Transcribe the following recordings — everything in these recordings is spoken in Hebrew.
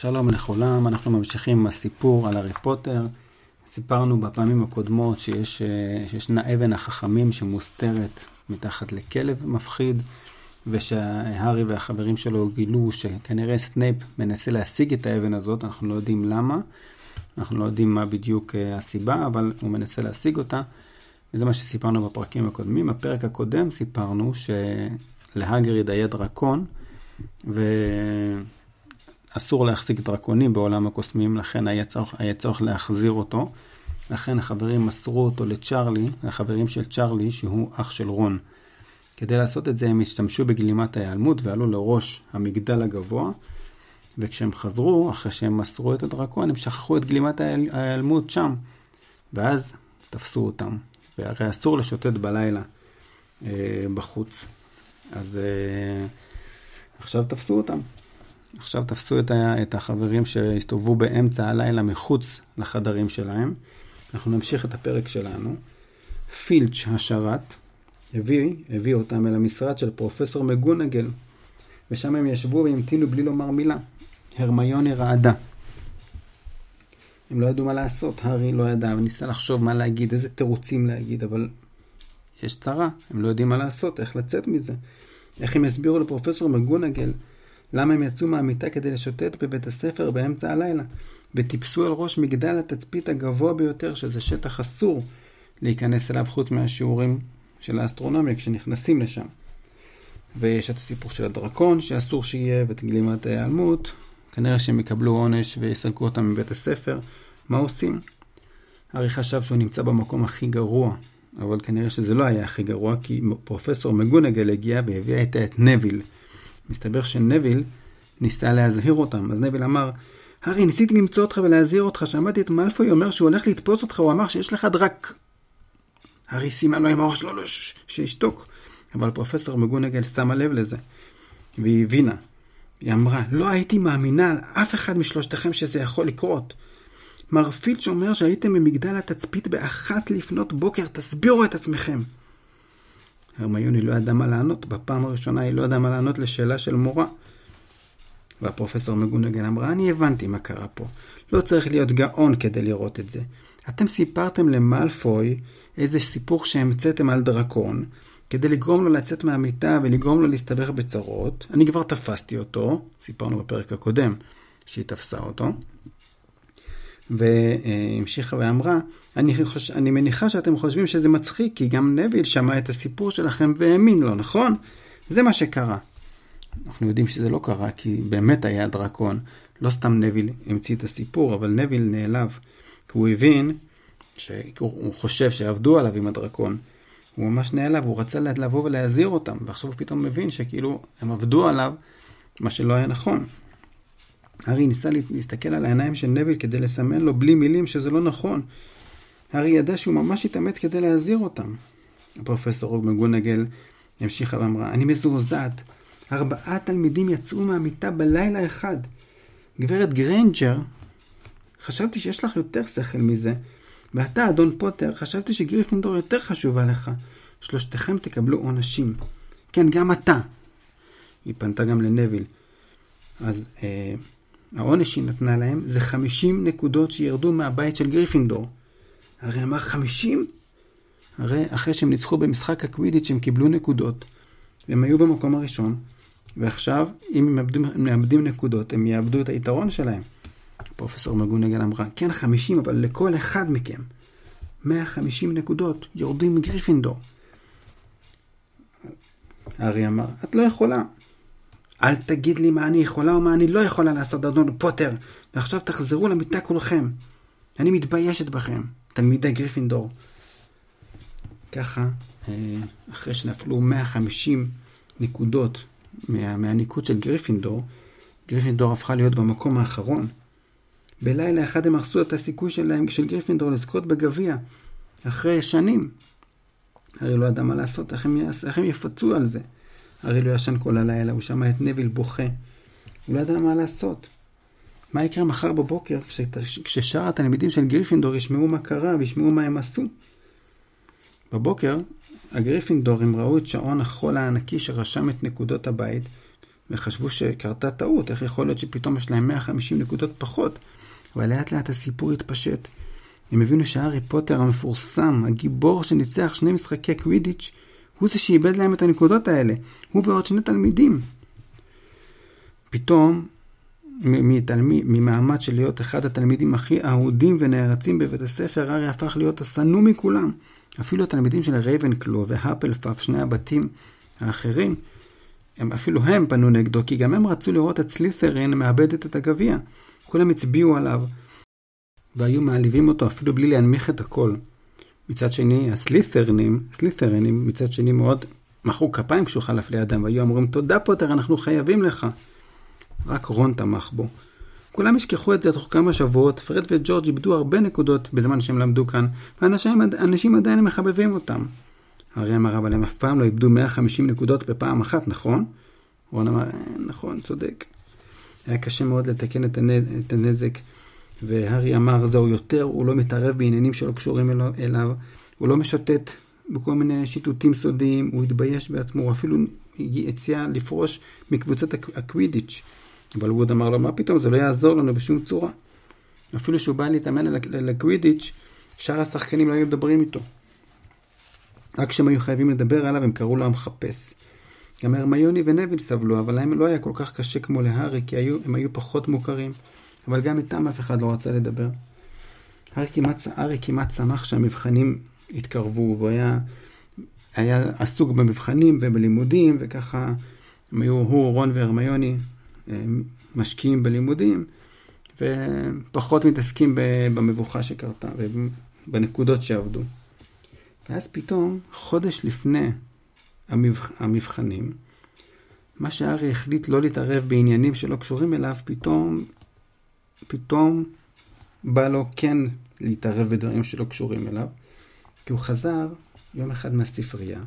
שלום לכולם, אנחנו ממשיכים עם הסיפור על הארי פוטר. סיפרנו בפעמים הקודמות שיש, אה, שישנה אבן החכמים שמוסתרת מתחת לכלב מפחיד, ושהארי והחברים שלו גילו שכנראה סנייפ מנסה להשיג את האבן הזאת, אנחנו לא יודעים למה, אנחנו לא יודעים מה בדיוק אה, הסיבה, אבל הוא מנסה להשיג אותה. וזה מה שסיפרנו בפרקים הקודמים. בפרק הקודם סיפרנו שלהגריד היה דרקון, ו... אסור להחזיק דרקונים בעולם הקוסמים, לכן היה צורך, היה צורך להחזיר אותו. לכן החברים מסרו אותו לצ'ארלי, החברים של צ'ארלי, שהוא אח של רון. כדי לעשות את זה הם השתמשו בגלימת ההיעלמות ועלו לראש המגדל הגבוה, וכשהם חזרו, אחרי שהם מסרו את הדרקון, הם שכחו את גלימת ההיעלמות שם. ואז תפסו אותם. והרי אסור לשוטט בלילה אה, בחוץ. אז אה, עכשיו תפסו אותם. עכשיו תפסו את, ה, את החברים שהסתובבו באמצע הלילה מחוץ לחדרים שלהם. אנחנו נמשיך את הפרק שלנו. פילץ' השרת הביא, הביא אותם אל המשרד של פרופסור מגונגל, ושם הם ישבו והמתינו בלי לומר מילה. הרמיוני רעדה. הם לא ידעו מה לעשות, הארי לא ידע, וניסה לחשוב מה להגיד, איזה תירוצים להגיד, אבל יש צרה, הם לא יודעים מה לעשות, איך לצאת מזה. איך הם יסבירו לפרופסור מגונגל למה הם יצאו מהמיטה כדי לשוטט בבית הספר באמצע הלילה, וטיפסו על ראש מגדל התצפית הגבוה ביותר, שזה שטח אסור להיכנס אליו חוץ מהשיעורים של האסטרונומיה כשנכנסים לשם. ויש את הסיפור של הדרקון, שאסור שיהיה, ואת גלימת ההיעלמות. כנראה שהם יקבלו עונש ויסלקו אותם מבית הספר. מה עושים? הארי חשב שהוא נמצא במקום הכי גרוע, אבל כנראה שזה לא היה הכי גרוע, כי פרופסור מגונגל הגיע והביאה איתה את נביל. מסתבר שנביל ניסה להזהיר אותם. אז נביל אמר, הארי, ניסיתי למצוא אותך ולהזהיר אותך, שמעתי את מאלפוי אומר שהוא הולך לתפוס אותך, הוא אמר שיש לך דרק. הארי סימן לו עם הראש, לא, לא, שישתוק. אבל פרופסור מגונגל שמה לב לזה, והיא הבינה. היא אמרה, לא הייתי מאמינה על אף אחד משלושתכם שזה יכול לקרות. מר פילץ' אומר שהייתם במגדל התצפית באחת לפנות בוקר, תסבירו את עצמכם. הרמיוני לא ידעה מה לענות, בפעם הראשונה היא לא ידעה מה לענות לשאלה של מורה. והפרופסור מגונגן אמרה, אני הבנתי מה קרה פה. לא צריך להיות גאון כדי לראות את זה. אתם סיפרתם למאלפוי איזה סיפור שהמצאתם על דרקון, כדי לגרום לו לצאת מהמיטה ולגרום לו להסתבך בצרות. אני כבר תפסתי אותו, סיפרנו בפרק הקודם שהיא תפסה אותו. והמשיכה ואמרה, אני, חוש... אני מניחה שאתם חושבים שזה מצחיק, כי גם נביל שמע את הסיפור שלכם והאמין לו, נכון? זה מה שקרה. אנחנו יודעים שזה לא קרה, כי באמת היה דרקון. לא סתם נביל המציא את הסיפור, אבל נביל נעלב. כי הוא הבין שהוא חושב שעבדו עליו עם הדרקון. הוא ממש נעלב, הוא רצה לבוא ולהזהיר אותם, ועכשיו הוא פתאום מבין שכאילו הם עבדו עליו, מה שלא היה נכון. הארי ניסה להסתכל על העיניים של נביל כדי לסמן לו בלי מילים שזה לא נכון. הארי ידע שהוא ממש התאמץ כדי להזהיר אותם. הפרופסור מגונגל המשיכה ואמרה, אני מזועזעת. ארבעה תלמידים יצאו מהמיטה בלילה אחד. גברת גריינג'ר, חשבתי שיש לך יותר שכל מזה. ואתה, אדון פוטר, חשבתי שגריפינדור יותר חשובה לך. שלושתכם תקבלו עונשים. כן, גם אתה. היא פנתה גם לנוויל. אז אה, העונש שהיא נתנה להם זה 50 נקודות שירדו מהבית של גריפינדור. הארי אמר 50? הרי אחרי שהם ניצחו במשחק הקווידיץ' הם קיבלו נקודות. והם היו במקום הראשון, ועכשיו, אם הם מאבדים, מאבדים נקודות, הם יאבדו את היתרון שלהם. פרופסור מגונגל אמרה, כן 50, אבל לכל אחד מכם. 150 נקודות יורדים מגריפינדור. הארי אמר, את לא יכולה. אל תגיד לי מה אני יכולה או מה אני לא יכולה לעשות, אדון פוטר, ועכשיו תחזרו למיטה כולכם. אני מתביישת בכם, תלמידי גריפינדור. ככה, אה, אחרי שנפלו 150 נקודות מה, מהניקוד של גריפינדור, גריפינדור הפכה להיות במקום האחרון. בלילה אחד הם הרסו את הסיכוי שלהם, של גריפינדור, לזכות בגביע, אחרי שנים. הארי לא ידע מה לעשות, איך הם, איך הם יפצו על זה. הארי לא ישן כל הלילה, הוא שמע את נוויל בוכה. הוא לא ידע מה לעשות. מה יקרה מחר בבוקר כששאר התלמידים של גריפינדור ישמעו מה קרה וישמעו מה הם עשו? בבוקר, הגריפינדורים ראו את שעון החול הענקי שרשם את נקודות הבית, וחשבו שקרתה טעות, איך יכול להיות שפתאום יש להם 150 נקודות פחות, אבל לאט לאט הסיפור התפשט. הם הבינו שהארי פוטר המפורסם, הגיבור שניצח שני משחקי קווידיץ', הוא זה שאיבד להם את הנקודות האלה, הוא ועוד שני תלמידים. פתאום, מתלמיד, ממעמד של להיות אחד התלמידים הכי אהודים ונערצים בבית הספר, הארי הפך להיות השנוא מכולם. אפילו התלמידים של רייבנקלו והפלפאף, שני הבתים האחרים, הם, אפילו הם פנו נגדו, כי גם הם רצו לראות את סלית'רין מאבדת את הגביע. כולם הצביעו עליו, והיו מעליבים אותו אפילו בלי להנמיך את הכל. מצד שני, הסלית'רנים, הסלית'רנים, מצד שני מאוד מחאו כפיים כשהוא חלף לידם, והיו אמורים, תודה פוטר, אנחנו חייבים לך. רק רון תמך בו. כולם ישכחו את זה תוך כמה שבועות, פרד וג'ורג' איבדו הרבה נקודות בזמן שהם למדו כאן, ואנשים עדיין מחבבים אותם. הארי אמר, אבל הם אף פעם לא איבדו 150 נקודות בפעם אחת, נכון? רון אמר, אה, נכון, צודק. היה קשה מאוד לתקן את הנזק, והארי אמר, זהו יותר, הוא לא מתערב בעניינים שלא קשורים אליו, הוא לא משוטט בכל מיני שיטוטים סודיים, הוא התבייש בעצמו, הוא אפילו הציע לפרוש מקבוצת הקווידיץ'. אבל ווד אמר לו, מה פתאום, זה לא יעזור לנו בשום צורה. אפילו שהוא בא להתאמן לקווידיץ', שאר השחקנים לא היו מדברים איתו. רק כשהם היו חייבים לדבר עליו, הם קראו לו המחפש. גם הרמיוני ונביל סבלו, אבל להם לא היה כל כך קשה כמו להארי, כי היו, הם היו פחות מוכרים. אבל גם איתם אף אחד לא רצה לדבר. הארי כמעט, הארי כמעט שמח שהמבחנים התקרבו, והוא היה, היה עסוק במבחנים ובלימודים, וככה הם היו, הוא, רון והרמיוני, משקיעים בלימודים, ופחות מתעסקים במבוכה שקרתה ובנקודות שעבדו. ואז פתאום, חודש לפני המבח... המבחנים, מה שארי החליט לא להתערב בעניינים שלא קשורים אליו, פתאום, פתאום בא לו כן להתערב בדברים שלא קשורים אליו, כי הוא חזר יום אחד מהספרייה,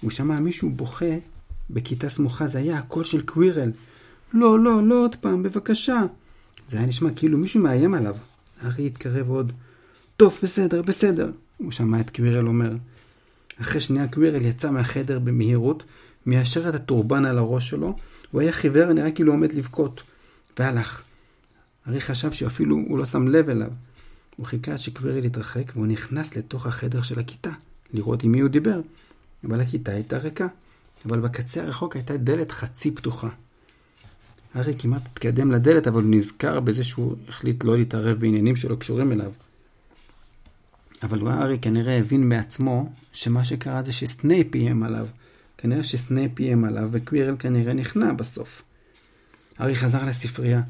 הוא שמע מישהו בוכה בכיתה סמוכה, זה היה הקול של קווירל. לא, לא, לא עוד פעם, בבקשה. זה היה נשמע כאילו מישהו מאיים עליו. הארי התקרב עוד. טוב, בסדר, בסדר. הוא שמע את קווירל אומר. אחרי שנייה קווירל יצא מהחדר במהירות, מיישר את הטורבן על הראש שלו, הוא היה חיוור, נראה כאילו עומד לבכות, והלך. הארי חשב שאפילו הוא לא שם לב אליו. הוא חיכה עד שקווירל התרחק, והוא נכנס לתוך החדר של הכיתה, לראות עם מי הוא דיבר. אבל הכיתה הייתה ריקה, אבל בקצה הרחוק הייתה דלת חצי פתוחה. הארי כמעט התקדם לדלת, אבל הוא נזכר בזה שהוא החליט לא להתערב בעניינים שלא קשורים אליו. אבל הארי כנראה הבין מעצמו שמה שקרה זה שסנייפ איים עליו. כנראה שסנייפ איים עליו, וקווירל כנראה נכנע בסוף. הארי חזר לספרייה,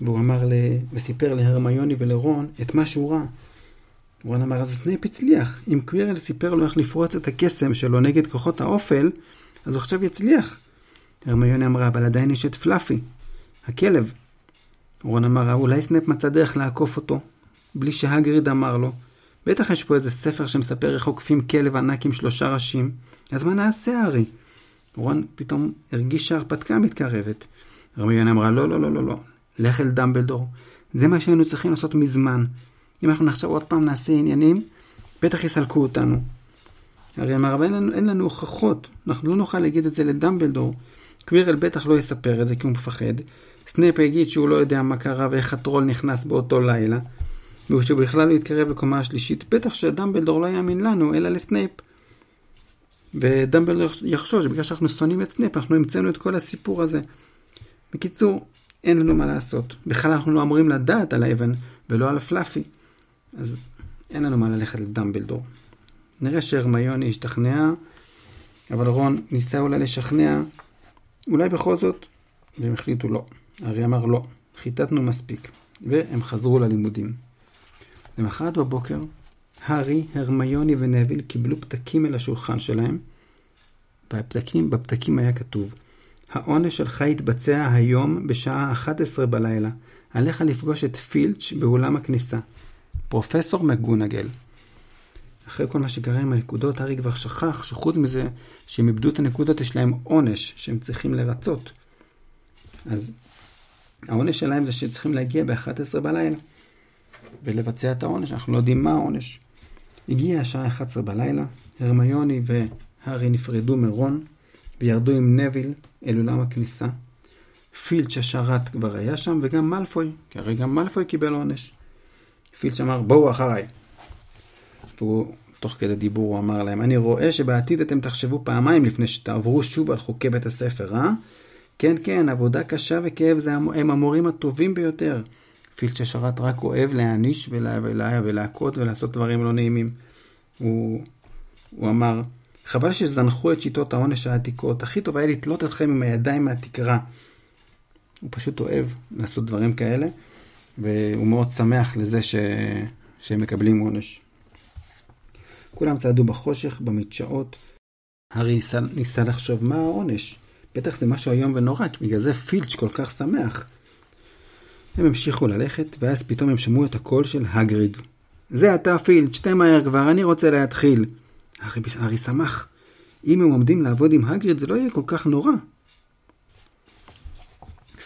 והוא אמר ל... וסיפר להרמיוני ולרון את מה שהוא ראה. רון אמר, אז סנייפ הצליח. אם קווירל סיפר לו איך לפרוץ את הקסם שלו נגד כוחות האופל, אז הוא עכשיו יצליח. הרמיוני אמרה, אבל עדיין יש את פלאפי, הכלב. רון אמר, אולי סנייפ מצא דרך לעקוף אותו, בלי שהגריד אמר לו. בטח יש פה איזה ספר שמספר איך עוקפים כלב ענק עם שלושה ראשים. אז מה נעשה, הארי? רון פתאום הרגיש שההרפתקה מתקרבת. הרמיוני אמרה, לא, לא, לא, לא, לא. לך אל דמבלדור. זה מה שהיינו צריכים לעשות מזמן. אם אנחנו עכשיו עוד פעם נעשה עניינים, בטח יסלקו אותנו. הארי אמר, אבל אין לנו, אין לנו הוכחות, אנחנו לא נוכל להגיד את זה לדמבלדור. קווירל בטח לא יספר את זה כי הוא מפחד. סנייפ יגיד שהוא לא יודע מה קרה ואיך הטרול נכנס באותו לילה. ושהוא בכלל לא יתקרב לקומה השלישית, בטח שדמבלדור לא יאמין לנו, אלא לסנייפ. ודמבלדור יחשוב שבגלל שאנחנו שונאים את סנייפ, אנחנו המצאנו את כל הסיפור הזה. בקיצור, אין לנו מה לעשות. בכלל אנחנו לא אמורים לדעת על האבן ולא על הפלאפי. אז אין לנו מה ללכת לדמבלדור. נראה שהרמיוני השתכנעה, אבל רון ניסה אולי לשכנע אולי בכל זאת, והם החליטו לא. הארי אמר לא, חיטטנו מספיק, והם חזרו ללימודים. למחרת בבוקר, הארי, הרמיוני ונביל קיבלו פתקים אל השולחן שלהם, והפתקים, בפתקים היה כתוב, העונש שלך יתבצע היום בשעה 11 בלילה. עליך לפגוש את פילץ' באולם הכניסה. פרופסור מגונגל. אחרי כל מה שקרה עם הנקודות, הארי כבר שכח שחוץ מזה שהם איבדו את הנקודות, יש להם עונש שהם צריכים לרצות. אז העונש שלהם זה שהם צריכים להגיע ב-11 בלילה ולבצע את העונש, אנחנו לא יודעים מה העונש. הגיעה השעה 11 בלילה, הרמיוני והארי נפרדו מרון וירדו עם נביל אל אולם הכניסה. פילץ' השרת כבר היה שם, וגם מלפוי, כי הרי גם מלפוי קיבל עונש. פילץ' אמר, בואו אחריי. והוא, תוך כדי דיבור, הוא אמר להם, אני רואה שבעתיד אתם תחשבו פעמיים לפני שתעברו שוב על חוקי בית הספר, אה? כן, כן, עבודה קשה וכאב זה הם המורים הטובים ביותר. פילץ' השרת רק אוהב להעניש ולה, ולה, ולהכות ולעשות דברים לא נעימים. הוא, הוא אמר, חבל שזנחו את שיטות העונש העתיקות, הכי טוב היה לתלות אתכם עם הידיים מהתקרה. הוא פשוט אוהב לעשות דברים כאלה, והוא מאוד שמח לזה ש... שהם מקבלים עונש. כולם צעדו בחושך, במדשאות. הארי ניסה, ניסה לחשוב מה העונש. בטח זה משהו איום ונורא, בגלל זה פילץ' כל כך שמח. הם המשיכו ללכת, ואז פתאום הם שמעו את הקול של הגריד. זה אתה פילץ', תן מהר כבר, אני רוצה להתחיל. הארי שמח. אם הם עומדים לעבוד עם הגריד זה לא יהיה כל כך נורא.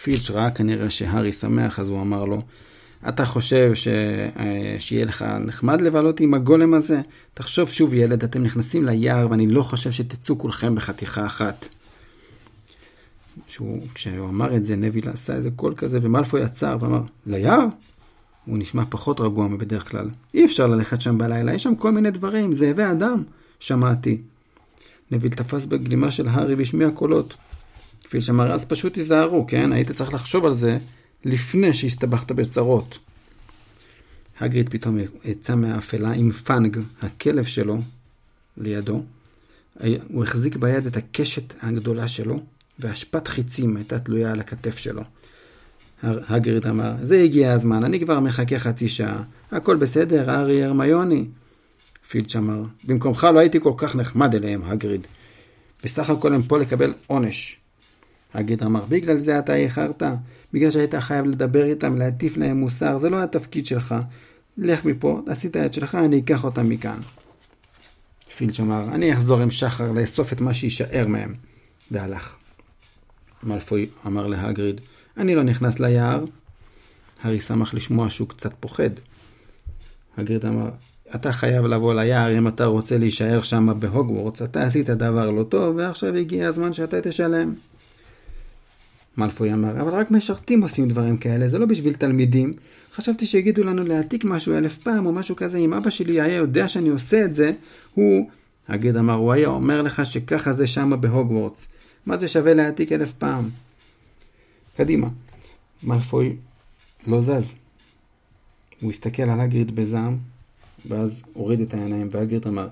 פילץ' ראה כנראה שהארי שמח, אז הוא אמר לו, אתה חושב ש... אה, שיהיה לך נחמד לבלות עם הגולם הזה? תחשוב שוב ילד, אתם נכנסים ליער ואני לא חושב שתצאו כולכם בחתיכה אחת. שהוא, כשהוא אמר את זה, נביל עשה איזה קול כזה, ומלפוי עצר ואמר, ליער? הוא נשמע פחות רגוע מבדרך כלל. אי אפשר ללכת שם בלילה, יש שם כל מיני דברים, זאבי אדם, שמעתי. נביל תפס בגלימה של הארי והשמיע קולות. כפי שאמר, אז פשוט תיזהרו, כן? היית צריך לחשוב על זה לפני שהסתבכת בצרות. הגריד פתאום יצא מהאפלה עם פאנג, הכלב שלו, לידו. הוא החזיק ביד את הקשת הגדולה שלו, והשפת חיצים הייתה תלויה על הכתף שלו. הגריד אמר, זה הגיע הזמן, אני כבר מחכה חצי שעה. הכל בסדר, ארי הרמיוני. פילץ' אמר, במקומך לא הייתי כל כך נחמד אליהם, הגריד. בסך הכל הם פה לקבל עונש. הגריד אמר, בגלל זה אתה איחרת? בגלל שהיית חייב לדבר איתם, להטיף להם מוסר, זה לא התפקיד שלך. לך מפה, עשית את שלך, אני אקח אותם מכאן. פילץ' אמר, אני אחזור עם שחר לאסוף את מה שיישאר מהם. והלך. מלפוי אמר להגריד, אני לא נכנס ליער. הארי שמח לשמוע שהוא קצת פוחד. הגריד אמר, אתה חייב לבוא ליער אם אתה רוצה להישאר שם בהוגוורטס, אתה עשית דבר לא טוב, ועכשיו הגיע הזמן שאתה תשלם. מלפוי אמר, אבל רק משרתים עושים דברים כאלה, זה לא בשביל תלמידים. חשבתי שיגידו לנו להעתיק משהו אלף פעם או משהו כזה, אם אבא שלי היה יודע שאני עושה את זה, הוא... הגד אמר, הוא היה אומר לך שככה זה שמה בהוגוורטס. מה זה שווה להעתיק אלף פעם? קדימה. מלפוי לא זז. הוא הסתכל על הגריד בזעם, ואז הוריד את העיניים, והגריד אמר,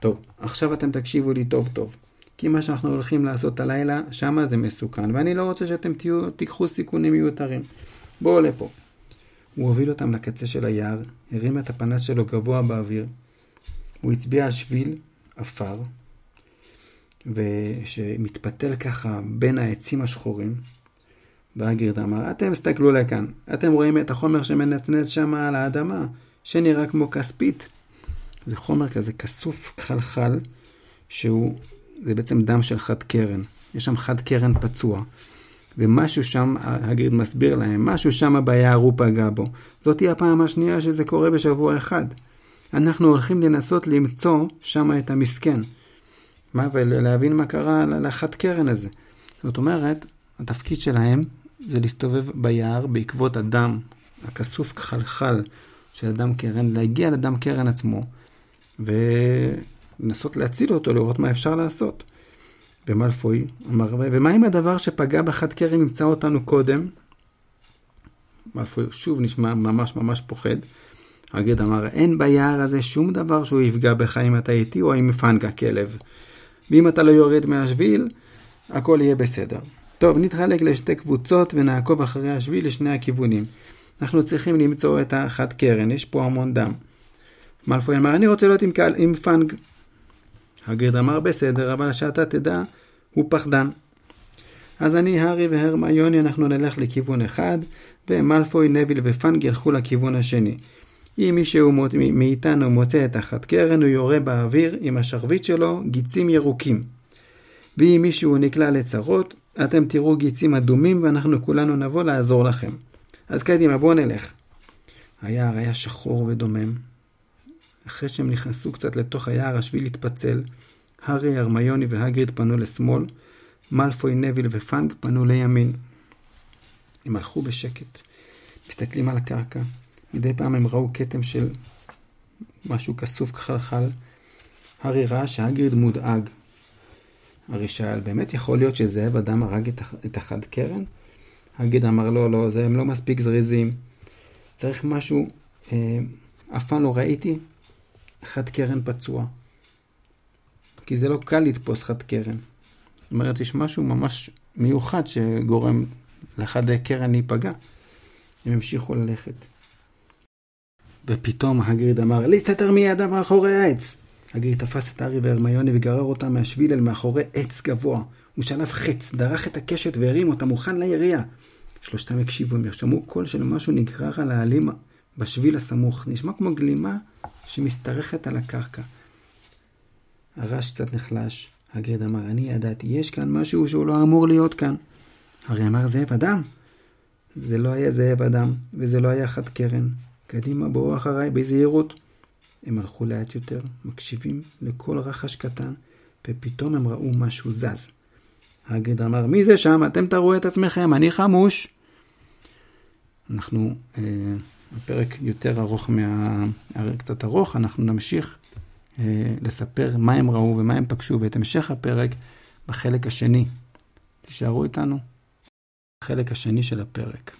טוב, עכשיו אתם תקשיבו לי טוב טוב. כי מה שאנחנו הולכים לעשות הלילה, שמה זה מסוכן, ואני לא רוצה שאתם תהיו, תיקחו סיכונים מיותרים. בואו לפה. הוא הוביל אותם לקצה של היער, הרים את הפנס שלו גבוה באוויר. הוא הצביע על שביל עפר, ושמתפתל ככה בין העצים השחורים. והגרד אמר, אתם הסתכלו לכאן, אתם רואים את החומר שמנצנץ שם על האדמה, שנראה כמו כספית. זה חומר כזה כסוף חלחל, שהוא, זה בעצם דם של חד קרן. יש שם חד קרן פצוע. ומשהו שם, הגרד מסביר להם, משהו שם ביער הוא פגע בו. זאתי הפעם השנייה שזה קורה בשבוע אחד. אנחנו הולכים לנסות למצוא שם את המסכן. מה, ולהבין מה קרה לחד קרן הזה. זאת אומרת, התפקיד שלהם זה להסתובב ביער בעקבות הדם הכסוף כחלחל של אדם קרן, להגיע לאדם קרן עצמו ולנסות להציל אותו, לראות מה אפשר לעשות. ומלפוי אמר, ומה אם הדבר שפגע בחד קרן ימצא אותנו קודם? מלפוי שוב נשמע ממש ממש פוחד. הגד אמר, אין ביער הזה שום דבר שהוא יפגע בך אם אתה איתי או אם פנגה כלב. ואם אתה לא יורד מהשביל, הכל יהיה בסדר. טוב, נתחלק לשתי קבוצות ונעקוב אחרי השביל לשני הכיוונים. אנחנו צריכים למצוא את החד קרן, יש פה המון דם. מלפוי אמר, אני רוצה להיות עם, קל, עם פאנג. הגריד אמר, בסדר, אבל שאתה תדע, הוא פחדן. אז אני, הארי והרמיוני, אנחנו נלך לכיוון אחד, ומלפוי, נביל ופאנג ילכו לכיוון השני. אם מישהו מאיתנו מוצא את החד קרן, הוא יורה באוויר עם השרביט שלו גיצים ירוקים. ואם מישהו נקלע לצרות, אתם תראו גיצים אדומים ואנחנו כולנו נבוא לעזור לכם. אז קדימה, בואו נלך. היער היה שחור ודומם. אחרי שהם נכנסו קצת לתוך היער, השביל התפצל. הארי, הרמיוני והגריד פנו לשמאל, מאלפוי, נביל ופאנג פנו לימין. הם הלכו בשקט, מסתכלים על הקרקע. מדי פעם הם ראו כתם של משהו כסוף כחלחל. הארי ראה שהגריד מודאג. הרי שאל, באמת יכול להיות שזאב אדם הרג את החד קרן? הגריד אמר, לא, לא, זה הם לא מספיק זריזים. צריך משהו, אה, אף פעם לא ראיתי חד קרן פצוע. כי זה לא קל לתפוס חד קרן. זאת אומרת, יש משהו ממש מיוחד שגורם לחד קרן להיפגע. הם המשיכו ללכת. ופתאום הגריד אמר, להסתתר מיד מאחורי העץ. הגריד תפס את הארי והרמיוני וגרר אותם מהשביל אל מאחורי עץ גבוה. הוא שלף חץ, דרך את הקשת והרים אותה מוכן לירייה. שלושתם הקשיבו, הם שמעו קול של משהו נגרר על העלים בשביל הסמוך. נשמע כמו גלימה שמשתרכת על הקרקע. הרעש קצת נחלש. הגריד אמר, אני ידעתי, יש כאן משהו שהוא לא אמור להיות כאן. הרי אמר זאב אדם. זה לא היה זאב אדם, וזה לא היה חד קרן. קדימה, בואו אחריי בזהירות. הם הלכו לאט יותר, מקשיבים לכל רחש קטן, ופתאום הם ראו משהו זז. הגד אמר, מי זה שם? אתם תראו את עצמכם, אני חמוש. אנחנו, אה, הפרק יותר ארוך מה... קצת ארוך, אנחנו נמשיך אה, לספר מה הם ראו ומה הם פגשו, ואת המשך הפרק בחלק השני. תישארו איתנו. החלק השני של הפרק.